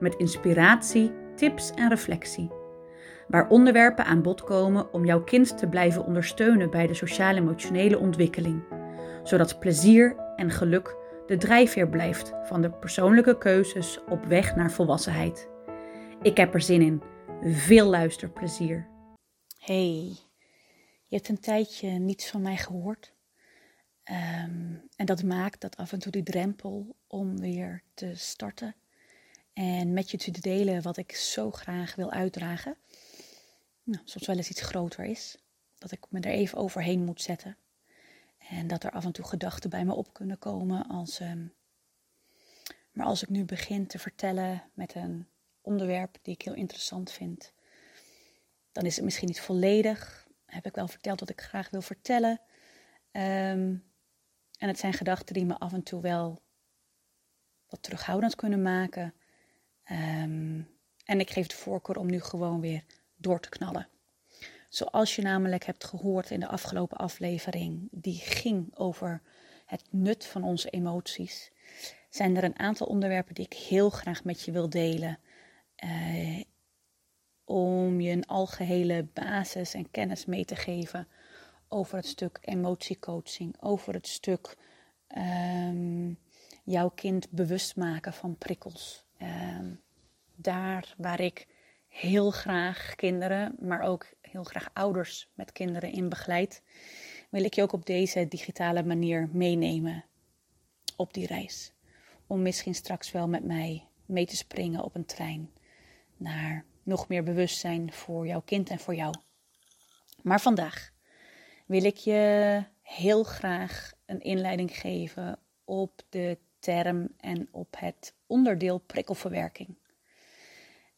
met inspiratie, tips en reflectie. Waar onderwerpen aan bod komen om jouw kind te blijven ondersteunen bij de sociaal-emotionele ontwikkeling, zodat plezier en geluk de drijfveer blijft van de persoonlijke keuzes op weg naar volwassenheid. Ik heb er zin in. Veel luisterplezier. Hey, je hebt een tijdje niets van mij gehoord. Ehm, en dat maakt dat af en toe die drempel om weer te starten en met je te delen wat ik zo graag wil uitdragen, nou, soms wel eens iets groter is. Dat ik me er even overheen moet zetten. En dat er af en toe gedachten bij me op kunnen komen als. Ehm, maar als ik nu begin te vertellen met een onderwerp die ik heel interessant vind, dan is het misschien niet volledig. Heb ik wel verteld wat ik graag wil vertellen. Ehm, en het zijn gedachten die me af en toe wel wat terughoudend kunnen maken. Um, en ik geef de voorkeur om nu gewoon weer door te knallen. Zoals je namelijk hebt gehoord in de afgelopen aflevering, die ging over het nut van onze emoties, zijn er een aantal onderwerpen die ik heel graag met je wil delen. Uh, om je een algehele basis en kennis mee te geven over het stuk emotiecoaching, over het stuk um, jouw kind bewust maken van prikkels. Ehm, daar waar ik heel graag kinderen, maar ook heel graag ouders met kinderen in begeleid, wil ik je ook op deze digitale manier meenemen op die reis. Om misschien straks wel met mij mee te springen op een trein naar nog meer bewustzijn voor jouw kind en voor jou. Maar vandaag wil ik je heel graag een inleiding geven op de term en op het onderdeel prikkelverwerking.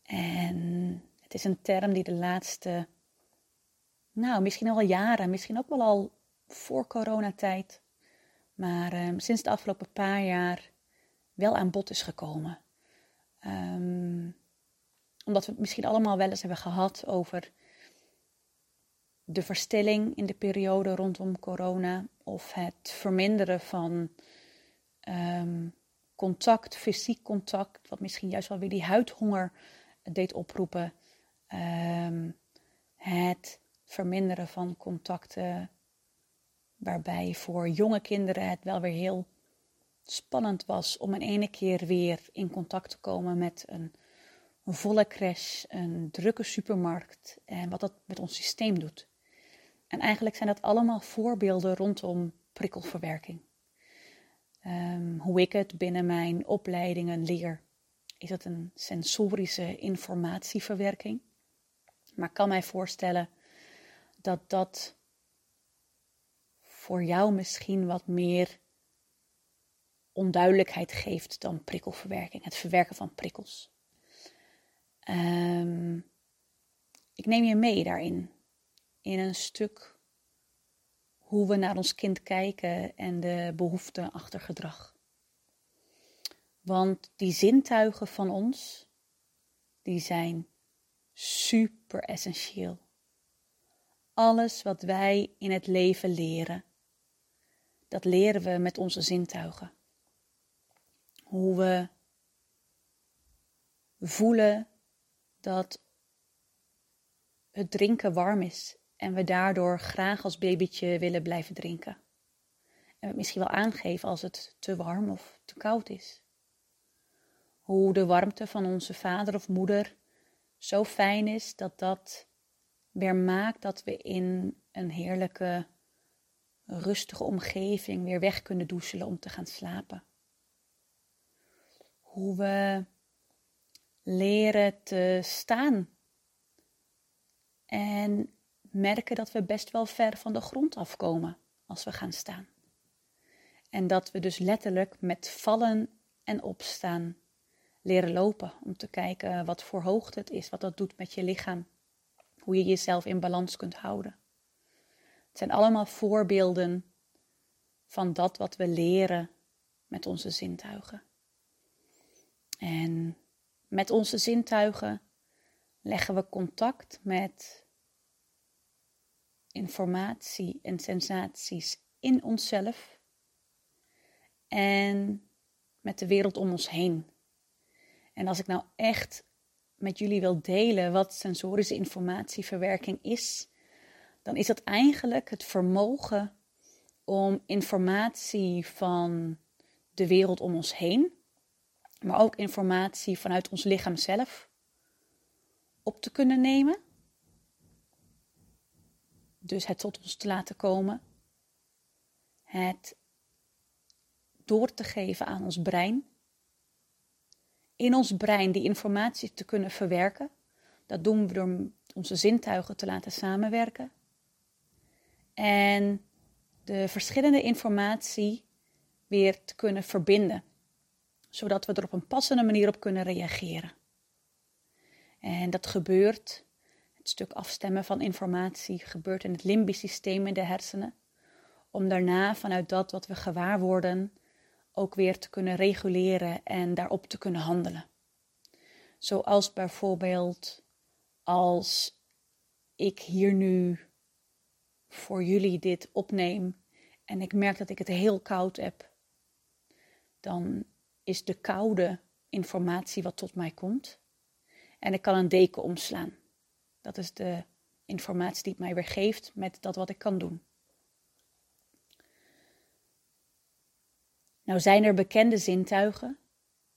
En het is een term die de laatste, nou misschien al jaren, misschien ook wel al voor coronatijd, maar um, sinds de afgelopen paar jaar wel aan bod is gekomen. Um, omdat we het misschien allemaal wel eens hebben gehad over de verstilling in de periode rondom corona of het verminderen van um, contact, fysiek contact, wat misschien juist wel weer die huidhonger deed oproepen. Um, het verminderen van contacten, waarbij voor jonge kinderen het wel weer heel spannend was om in ene keer weer in contact te komen met een, een volle crash, een drukke supermarkt en wat dat met ons systeem doet. En eigenlijk zijn dat allemaal voorbeelden rondom prikkelverwerking. Um, hoe ik het binnen mijn opleidingen leer, is het een sensorische informatieverwerking. Maar ik kan mij voorstellen dat dat voor jou misschien wat meer onduidelijkheid geeft dan prikkelverwerking, het verwerken van prikkels. Um, ik neem je mee daarin, in een stuk hoe we naar ons kind kijken en de behoeften achter gedrag. Want die zintuigen van ons, die zijn super essentieel. Alles wat wij in het leven leren, dat leren we met onze zintuigen. Hoe we voelen dat het drinken warm is en we daardoor graag als babytje willen blijven drinken. En het misschien wel aangeven als het te warm of te koud is. Hoe de warmte van onze vader of moeder zo fijn is dat dat weer maakt dat we in een heerlijke, rustige omgeving weer weg kunnen doezelen om te gaan slapen. Hoe we leren te staan en merken dat we best wel ver van de grond afkomen als we gaan staan. En dat we dus letterlijk met vallen en opstaan leren lopen. Om te kijken wat voor hoogte het is, wat dat doet met je lichaam. Hoe je jezelf in balans kunt houden. Het zijn allemaal voorbeelden van dat wat we leren met onze zintuigen. En met onze zintuigen leggen we contact met informatie en sensaties in onszelf en met de wereld om ons heen. En als ik nou echt met jullie wil delen wat sensorische informatieverwerking is, dan is dat eigenlijk het vermogen om informatie van de wereld om ons heen, maar ook informatie vanuit ons lichaam zelf op te kunnen nemen. Dus het tot ons te laten komen. Het door te geven aan ons brein. In ons brein die informatie te kunnen verwerken. Dat doen we door onze zintuigen te laten samenwerken. En de verschillende informatie weer te kunnen verbinden, zodat we er op een passende manier op kunnen reageren. En dat gebeurt, het stuk afstemmen van informatie gebeurt in het limbisch systeem in de hersenen, om daarna vanuit dat wat we gewaar worden ook weer te kunnen reguleren en daarop te kunnen handelen. Zoals bijvoorbeeld als ik hier nu voor jullie dit opneem en ik merk dat ik het heel koud heb, dan is de koude informatie wat tot mij komt. En ik kan een deken omslaan. Dat is de informatie die het mij weer geeft met dat wat ik kan doen. Nou zijn er bekende zintuigen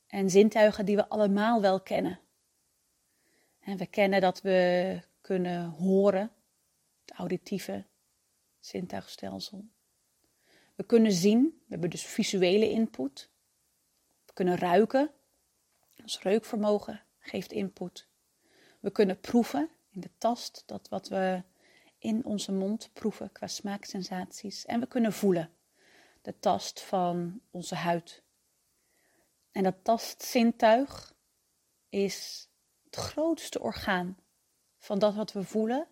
en zintuigen die we allemaal wel kennen. En we kennen dat we kunnen horen, het auditieve zintuigstelsel. We kunnen zien, we hebben dus visuele input. We kunnen ruiken, ons reukvermogen geeft input. We kunnen proeven in de tast, dat wat we in onze mond proeven qua smaaksensaties. En we kunnen voelen, de tast van onze huid. En dat tastzintuig is het grootste orgaan van dat wat we voelen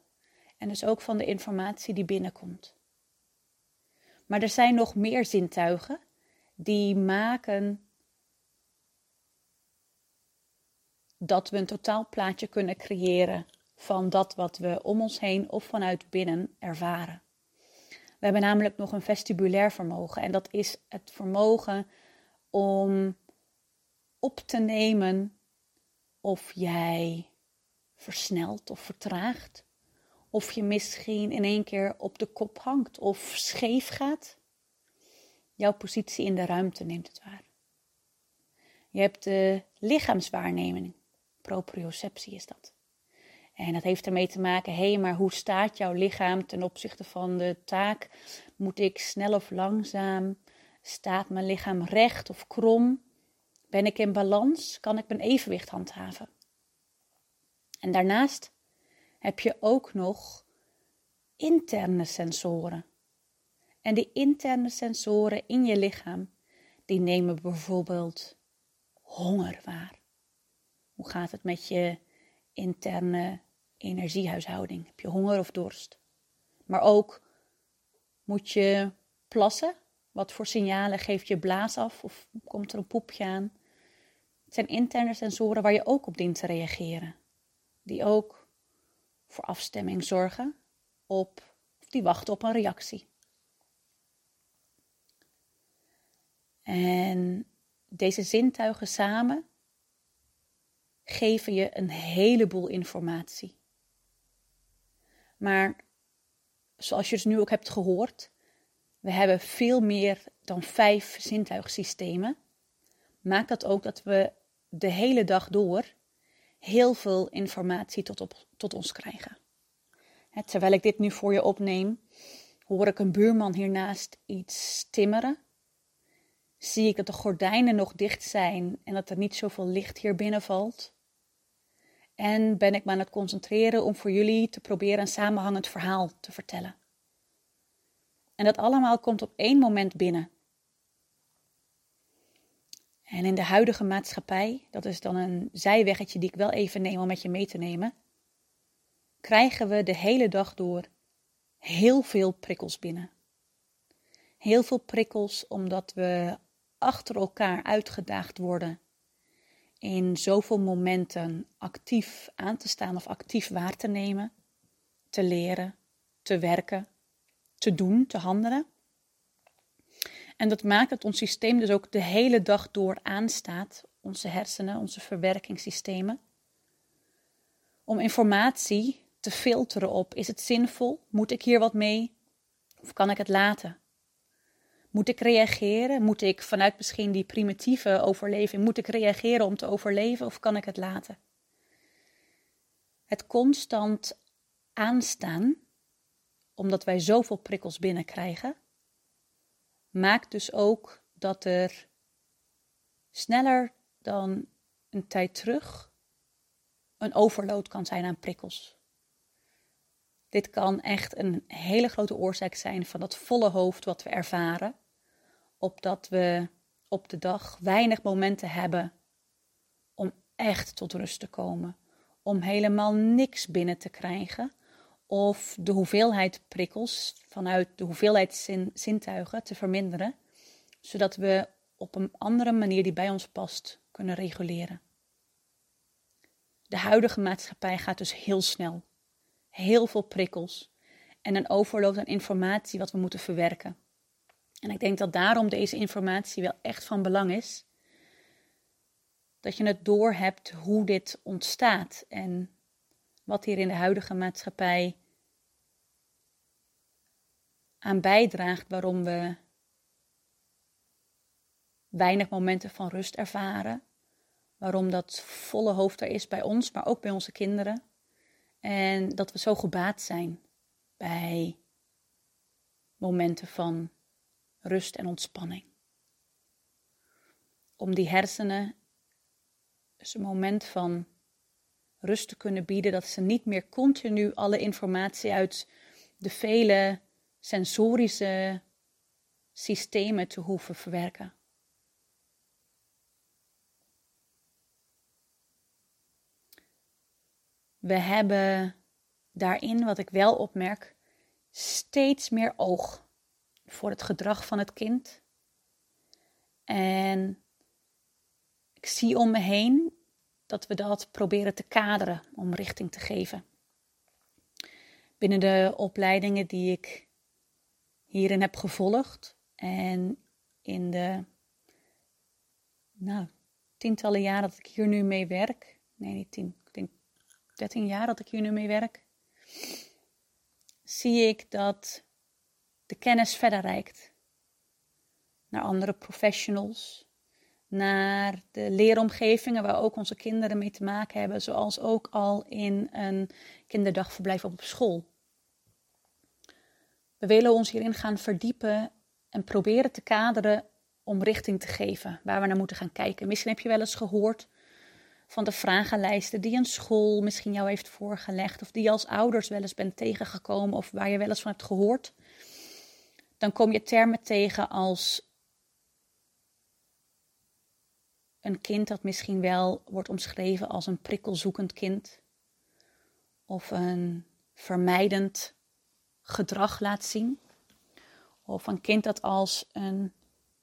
en dus ook van de informatie die binnenkomt. Maar er zijn nog meer zintuigen die maken dat we een totaalplaatje kunnen creëren van dat wat we om ons heen of vanuit binnen ervaren. We hebben namelijk nog een vestibulair vermogen en dat is het vermogen om op te nemen of jij versnelt of vertraagt of je misschien in één keer op de kop hangt of scheef gaat. Jouw positie in de ruimte neemt het waar. Je hebt de lichaamswaarneming. Proprioceptie is dat. En dat heeft ermee te maken, hé, maar hoe staat jouw lichaam ten opzichte van de taak? Moet ik snel of langzaam? Staat mijn lichaam recht of krom? Ben ik in balans? Kan ik mijn evenwicht handhaven? En daarnaast heb je ook nog interne sensoren. En die interne sensoren in je lichaam, die nemen bijvoorbeeld honger waar. Hoe gaat het met je interne energiehuishouding? Heb je honger of dorst? Maar ook moet je plassen? Wat voor signalen geeft je blaas af of komt er een poepje aan? Het zijn interne sensoren waar je ook op dient te reageren. Die ook voor afstemming zorgen op, of die wachten op een reactie. En deze zintuigen samen geven je een heleboel informatie. Maar zoals je het nu ook hebt gehoord, we hebben veel meer dan vijf zintuigsystemen. Maakt dat ook dat we de hele dag door heel veel informatie tot, op, tot ons krijgen. terwijl ik dit nu voor je opneem, hoor ik een buurman hiernaast iets timmeren. Zie ik dat de gordijnen nog dicht zijn en dat er niet zoveel licht hier binnen valt. En ben ik me aan het concentreren om voor jullie te proberen een samenhangend verhaal te vertellen. En dat allemaal komt op één moment binnen. En in de huidige maatschappij, dat is dan een zijweggetje die ik wel even neem om met je mee te nemen, krijgen we de hele dag door heel veel prikkels binnen. Heel veel prikkels omdat we achter elkaar uitgedaagd worden in zoveel momenten actief aan te staan of actief waar te nemen, te leren, te werken, te doen, te handelen. En dat maakt dat ons systeem dus ook de hele dag door aanstaat, onze hersenen, onze verwerkingssystemen, om informatie te filteren op: is het zinvol? Moet ik hier wat mee? Of kan ik het laten? Moet ik reageren? Moet ik vanuit misschien die primitieve overleving, moet ik reageren om te overleven of kan ik het laten? Het constant aanstaan, omdat wij zoveel prikkels binnenkrijgen, maakt dus ook dat er sneller dan een tijd terug een overload kan zijn aan prikkels. Dit kan echt een hele grote oorzaak zijn van dat volle hoofd wat we ervaren, opdat we op de dag weinig momenten hebben om echt tot rust te komen, om helemaal niks binnen te krijgen of de hoeveelheid prikkels vanuit de hoeveelheid zintuigen te verminderen, zodat we op een andere manier die bij ons past kunnen reguleren. De huidige maatschappij gaat dus heel snel. Heel veel prikkels en een overload aan informatie wat we moeten verwerken. En ik denk dat daarom deze informatie wel echt van belang is. Dat je het doorhebt hoe dit ontstaat en wat hier in de huidige maatschappij aan bijdraagt waarom we weinig momenten van rust ervaren. Waarom dat volle hoofd er is bij ons, maar ook bij onze kinderen. En dat we zo gebaat zijn bij momenten van rust en ontspanning. Om die hersenen een moment van rust te kunnen bieden, dat ze niet meer continu alle informatie uit de vele sensorische systemen te hoeven verwerken. We hebben daarin, wat ik wel opmerk, steeds meer oog voor het gedrag van het kind. En ik zie om me heen dat we dat proberen te kaderen om richting te geven. Binnen de opleidingen die ik hierin heb gevolgd en in de nou, tientallen jaren dat ik hier nu mee werk, nee niet tien, ik denk dertien jaar dat ik hier nu mee werk, zie ik dat de kennis verder reikt. Naar andere professionals, naar de leeromgevingen waar ook onze kinderen mee te maken hebben, zoals ook al in een kinderdagverblijf op school. We willen ons hierin gaan verdiepen en proberen te kaderen om richting te geven waar we naar moeten gaan kijken. Misschien heb je wel eens gehoord van de vragenlijsten die een school misschien jou heeft voorgelegd, of die je als ouders wel eens bent tegengekomen, of waar je wel eens van hebt gehoord. Dan kom je termen tegen als een kind dat misschien wel wordt omschreven als een prikkelzoekend kind, of een vermijdend gedrag laat zien. Of een kind dat als een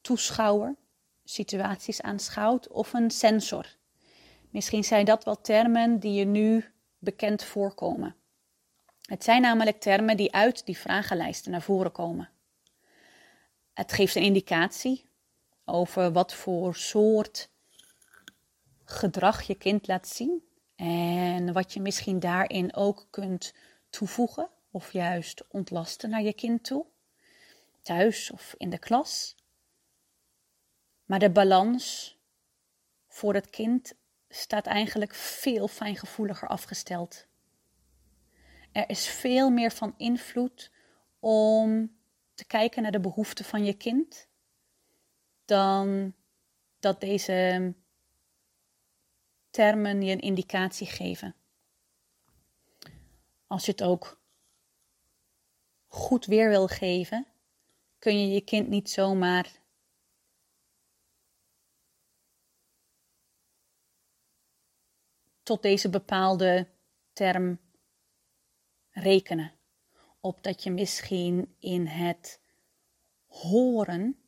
toeschouwer situaties aanschouwt of een sensor. Misschien zijn dat wel termen die je nu bekend voorkomen. Het zijn namelijk termen die uit die vragenlijsten naar voren komen. Het geeft een indicatie over wat voor soort gedrag je kind laat zien en wat je misschien daarin ook kunt toevoegen of juist ontlasten naar je kind toe, thuis of in de klas. Maar de balans voor het kind staat eigenlijk veel fijngevoeliger afgesteld. Er is veel meer van invloed om te kijken naar de behoeften van je kind, dan dat deze termen je een indicatie geven. Als je het ook goed weer wil geven, kun je je kind niet zomaar tot deze bepaalde term rekenen. Op dat je misschien in het horen,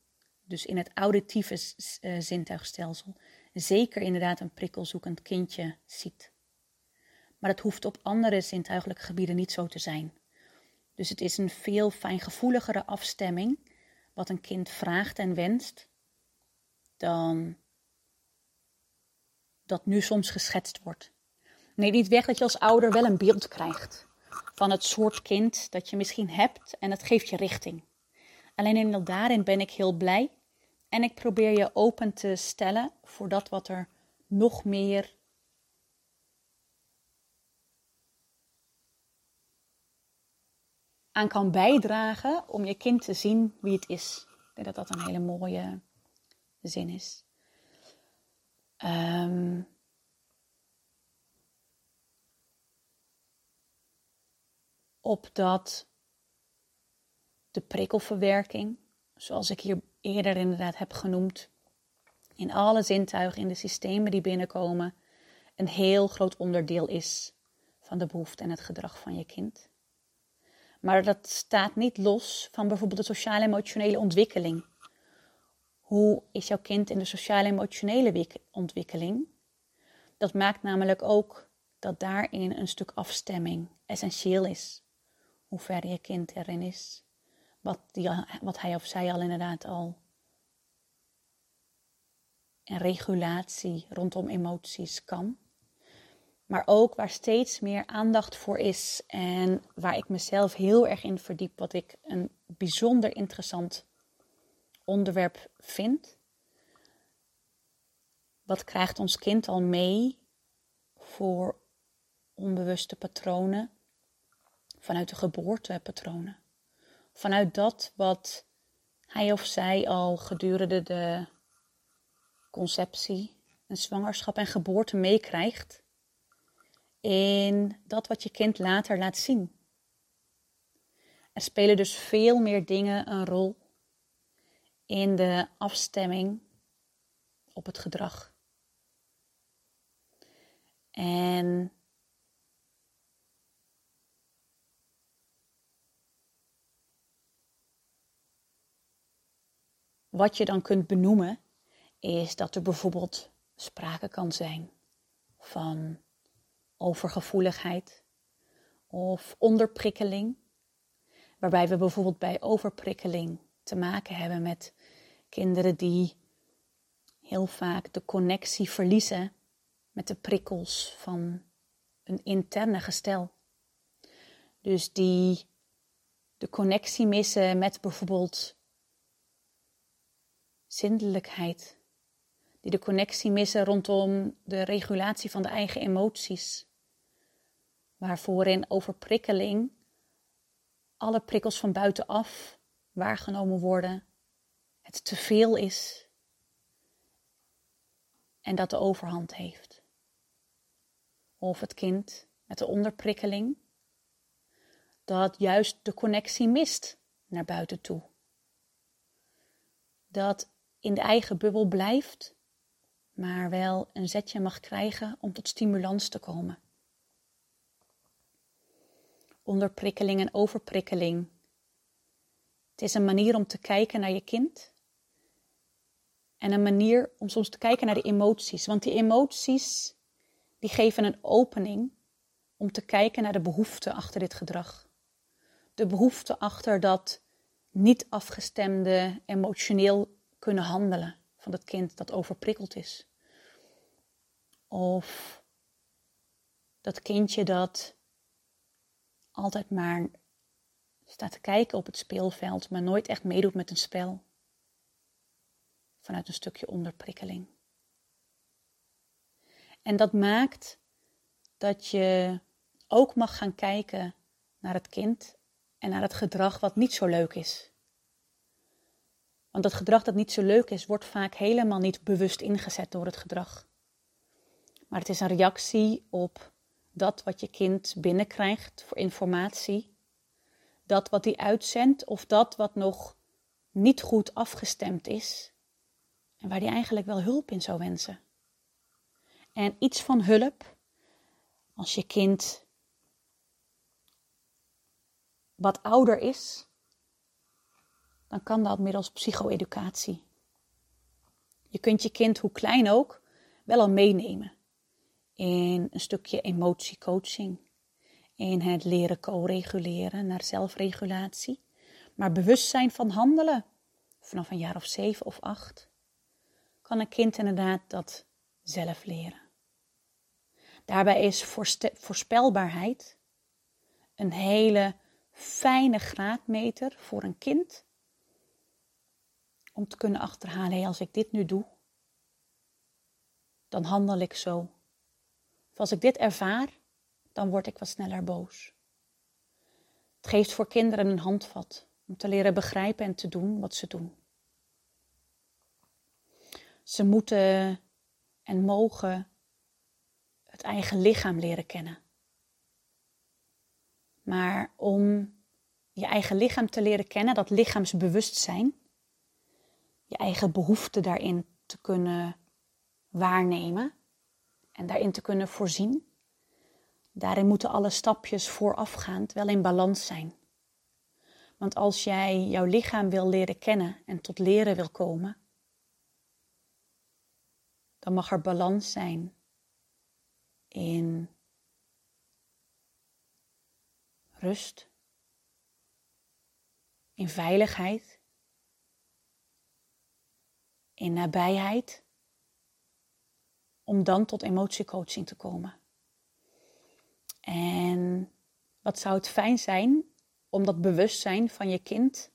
dus in het auditieve uh, zintuigstelsel, zeker inderdaad een prikkelzoekend kindje ziet. Maar dat hoeft op andere zintuigelijke gebieden niet zo te zijn. Dus het is een veel fijngevoeligere afstemming wat een kind vraagt en wenst dan dat nu soms geschetst wordt. Nee, niet weg dat je als ouder wel een beeld krijgt van het soort kind dat je misschien hebt en dat geeft je richting. Alleen in daarin ben ik heel blij en ik probeer je open te stellen voor dat wat er nog meer aan kan bijdragen om je kind te zien wie het is. Ik denk dat dat een hele mooie zin is. Um, opdat de prikkelverwerking, zoals ik hier eerder inderdaad heb genoemd, in alle zintuigen, in de systemen die binnenkomen, een heel groot onderdeel is van de behoefte en het gedrag van je kind. Maar dat staat niet los van bijvoorbeeld de sociaal-emotionele ontwikkeling. Hoe is jouw kind in de sociaal-emotionele ontwikkeling? Dat maakt namelijk ook dat daarin een stuk afstemming essentieel is. Hoe ver je kind erin is. Wat, die, wat hij of zij al inderdaad al. En regulatie rondom emoties kan. Maar ook waar steeds meer aandacht voor is en waar ik mezelf heel erg in verdiep, wat ik een bijzonder interessant onderwerp vind. Wat krijgt ons kind al mee voor onbewuste patronen vanuit de geboortepatronen? Vanuit dat wat hij of zij al gedurende de conceptie, en zwangerschap en geboorte meekrijgt in dat wat je kind later laat zien. Er spelen dus veel meer dingen een rol in de afstemming op het gedrag. En wat je dan kunt benoemen, is dat er bijvoorbeeld sprake kan zijn van overgevoeligheid of onderprikkeling. Waarbij we bijvoorbeeld bij overprikkeling te maken hebben met kinderen die heel vaak de connectie verliezen met de prikkels van een interne gestel. Dus die de connectie missen met bijvoorbeeld zindelijkheid. Die de connectie missen rondom de regulatie van de eigen emoties waarvoor in overprikkeling alle prikkels van buitenaf waargenomen worden, het te veel is en dat de overhand heeft. Of het kind met de onderprikkeling, dat juist de connectie mist naar buiten toe. Dat in de eigen bubbel blijft, maar wel een zetje mag krijgen om tot stimulans te komen onderprikkeling en overprikkeling. Het is een manier om te kijken naar je kind. En een manier om soms te kijken naar de emoties. Want die emoties die geven een opening om te kijken naar de behoefte achter dit gedrag. De behoefte achter dat niet afgestemde emotioneel kunnen handelen van het kind dat overprikkeld is. Of dat kindje dat altijd maar staat te kijken op het speelveld, maar nooit echt meedoet met een spel. Vanuit een stukje onderprikkeling. En dat maakt dat je ook mag gaan kijken naar het kind en naar het gedrag wat niet zo leuk is. Want dat gedrag dat niet zo leuk is, wordt vaak helemaal niet bewust ingezet door het gedrag. Maar het is een reactie op dat wat je kind binnenkrijgt voor informatie, dat wat hij uitzendt of dat wat nog niet goed afgestemd is en waar hij eigenlijk wel hulp in zou wensen. En iets van hulp Als je kind wat ouder is, dan kan dat middels psycho-educatie. Je kunt je kind, hoe klein ook, wel al meenemen in een stukje emotiecoaching, in het leren co-reguleren naar zelfregulatie, maar bewustzijn van handelen vanaf een jaar of zeven of acht kan een kind inderdaad dat zelf leren. Daarbij is voorspelbaarheid een hele fijne graadmeter voor een kind om te kunnen achterhalen, hey, als ik dit nu doe, dan handel ik zo. Of als ik dit ervaar, dan word ik wat sneller boos. Het geeft voor kinderen een handvat om te leren begrijpen en te doen wat ze doen. Ze moeten en mogen het eigen lichaam leren kennen. Maar om je eigen lichaam te leren kennen, dat lichaamsbewustzijn, je eigen behoefte daarin te kunnen waarnemen en daarin te kunnen voorzien. Daarin moeten alle stapjes voorafgaand wel in balans zijn. Want als jij jouw lichaam wil leren kennen en tot leren wil komen, dan mag er balans zijn in rust, in veiligheid, in nabijheid, om dan tot emotiecoaching te komen. En wat zou het fijn zijn om dat bewustzijn van je kind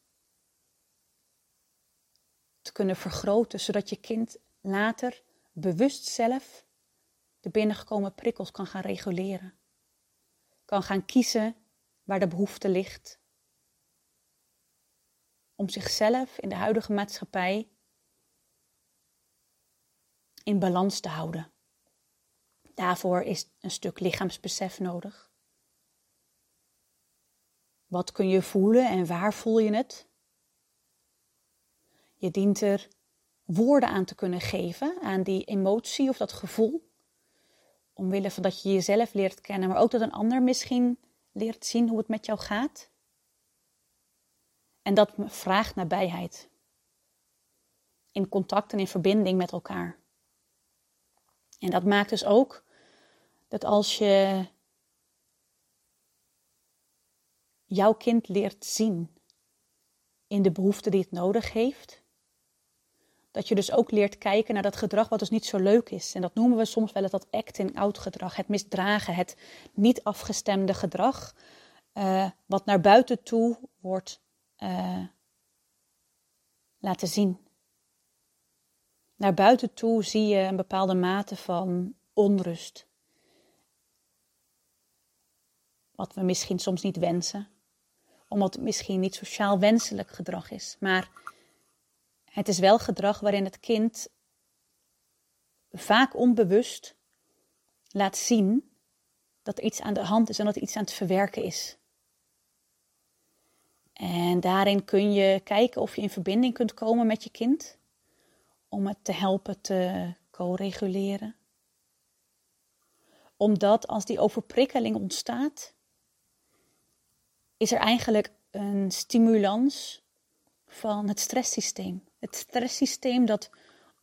te kunnen vergroten, zodat je kind later bewust zelf de binnengekomen prikkels kan gaan reguleren. Kan gaan kiezen waar de behoefte ligt. Om zichzelf in de huidige maatschappij in balans te houden. Daarvoor is een stuk lichaamsbesef nodig. Wat kun je voelen en waar voel je het? Je dient er woorden aan te kunnen geven, aan die emotie of dat gevoel. Omwille van dat je jezelf leert kennen, maar ook dat een ander misschien leert zien hoe het met jou gaat. En dat vraagt nabijheid. In contact en in verbinding met elkaar. En dat maakt dus ook dat als je jouw kind leert zien in de behoefte die het nodig heeft, dat je dus ook leert kijken naar dat gedrag wat dus niet zo leuk is. En dat noemen we soms wel het dat acting-out gedrag, het misdragen, het niet afgestemde gedrag, uh, wat naar buiten toe wordt uh, laten zien. Naar buiten toe zie je een bepaalde mate van onrust. Wat we misschien soms niet wensen, omdat het misschien niet sociaal wenselijk gedrag is. Maar het is wel gedrag waarin het kind vaak onbewust laat zien dat er iets aan de hand is en dat er iets aan het verwerken is. En daarin kun je kijken of je in verbinding kunt komen met je kind om het te helpen te co-reguleren. Omdat als die overprikkeling ontstaat, is er eigenlijk een stimulans van het stresssysteem. Het stresssysteem dat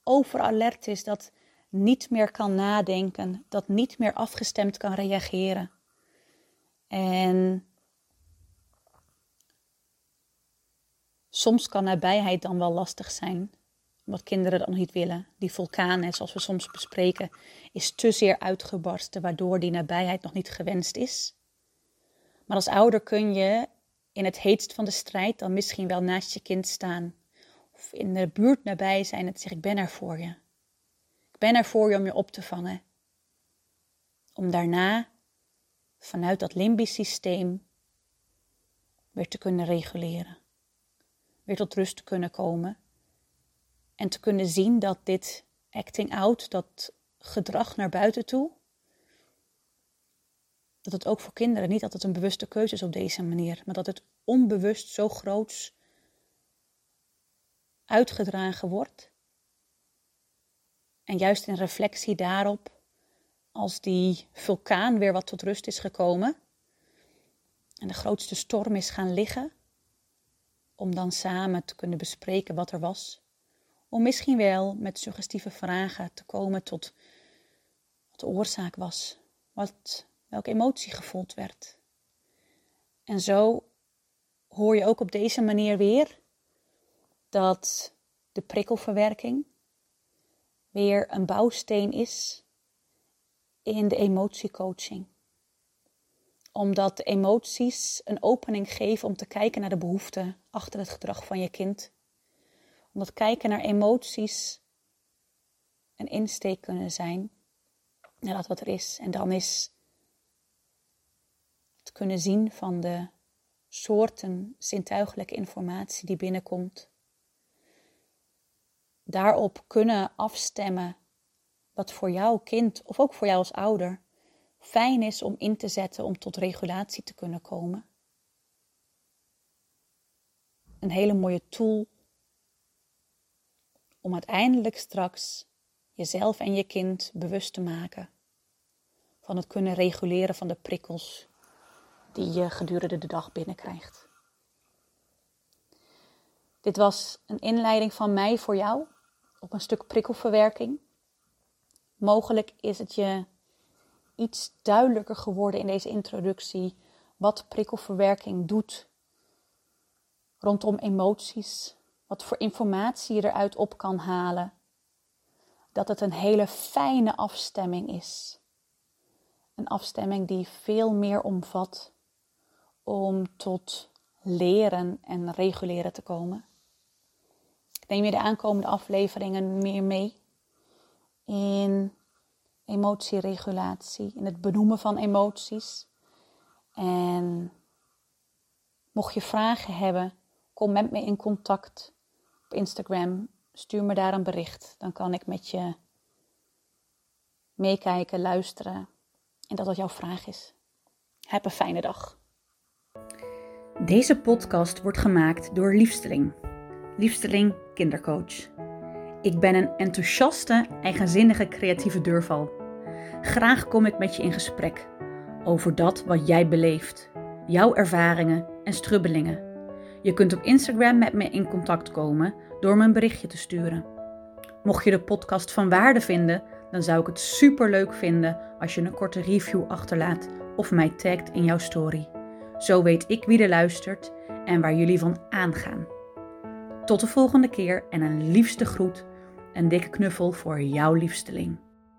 overalert is, dat niet meer kan nadenken, dat niet meer afgestemd kan reageren. En soms kan nabijheid dan wel lastig zijn, wat kinderen dan niet willen. Die vulkaan, zoals we soms bespreken, is te zeer uitgebarsten, waardoor die nabijheid nog niet gewenst is. Maar als ouder kun je in het heetst van de strijd dan misschien wel naast je kind staan. Of in de buurt nabij zijn en zeggen: Ik ben er voor je. Ik ben er voor je om je op te vangen. Om daarna vanuit dat limbisch systeem weer te kunnen reguleren. Weer tot rust te kunnen komen. En te kunnen zien dat dit acting out, dat gedrag naar buiten toe, dat het ook voor kinderen niet altijd een bewuste keuze is op deze manier, maar dat het onbewust zo groots uitgedragen wordt. En juist in reflectie daarop als die vulkaan weer wat tot rust is gekomen en de grootste storm is gaan liggen, om dan samen te kunnen bespreken wat er was. Om misschien wel met suggestieve vragen te komen tot wat de oorzaak was, wat, welke emotie gevoeld werd. En zo hoor je ook op deze manier weer dat de prikkelverwerking weer een bouwsteen is in de emotiecoaching. Omdat emoties een opening geven om te kijken naar de behoeften achter het gedrag van je kind. Omdat kijken naar emoties een insteek kunnen zijn naar dat wat er is. En dan is het kunnen zien van de soorten zintuigelijke informatie die binnenkomt. Daarop kunnen afstemmen wat voor jouw kind of ook voor jou als ouder fijn is om in te zetten om tot regulatie te kunnen komen. Een hele mooie tool om uiteindelijk straks jezelf en je kind bewust te maken van het kunnen reguleren van de prikkels die je gedurende de dag binnenkrijgt. Dit was een inleiding van mij voor jou op een stuk prikkelverwerking. Mogelijk is het je iets duidelijker geworden in deze introductie wat prikkelverwerking doet rondom emoties, wat voor informatie je eruit op kan halen. Dat het een hele fijne afstemming is. Een afstemming die veel meer omvat om tot leren en reguleren te komen. Ik neem je de aankomende afleveringen meer mee in emotieregulatie, in het benoemen van emoties. En mocht je vragen hebben, kom met me in contact Instagram. Stuur me daar een bericht. Dan kan ik met je meekijken, luisteren en dat wat jouw vraag is. Heb een fijne dag. Deze podcast wordt gemaakt door Liefsteling. Liefsteling Kindercoach. Ik ben een enthousiaste, eigenzinnige, creatieve deurval. Graag kom ik met je in gesprek over dat wat jij beleeft, jouw ervaringen en strubbelingen. Je kunt op Instagram met me in contact komen door me een berichtje te sturen. Mocht je de podcast van waarde vinden, dan zou ik het super leuk vinden als je een korte review achterlaat of mij tagt in jouw story. Zo weet ik wie er luistert en waar jullie van aangaan. Tot de volgende keer en een liefste groet, een dikke knuffel voor jouw liefsteling.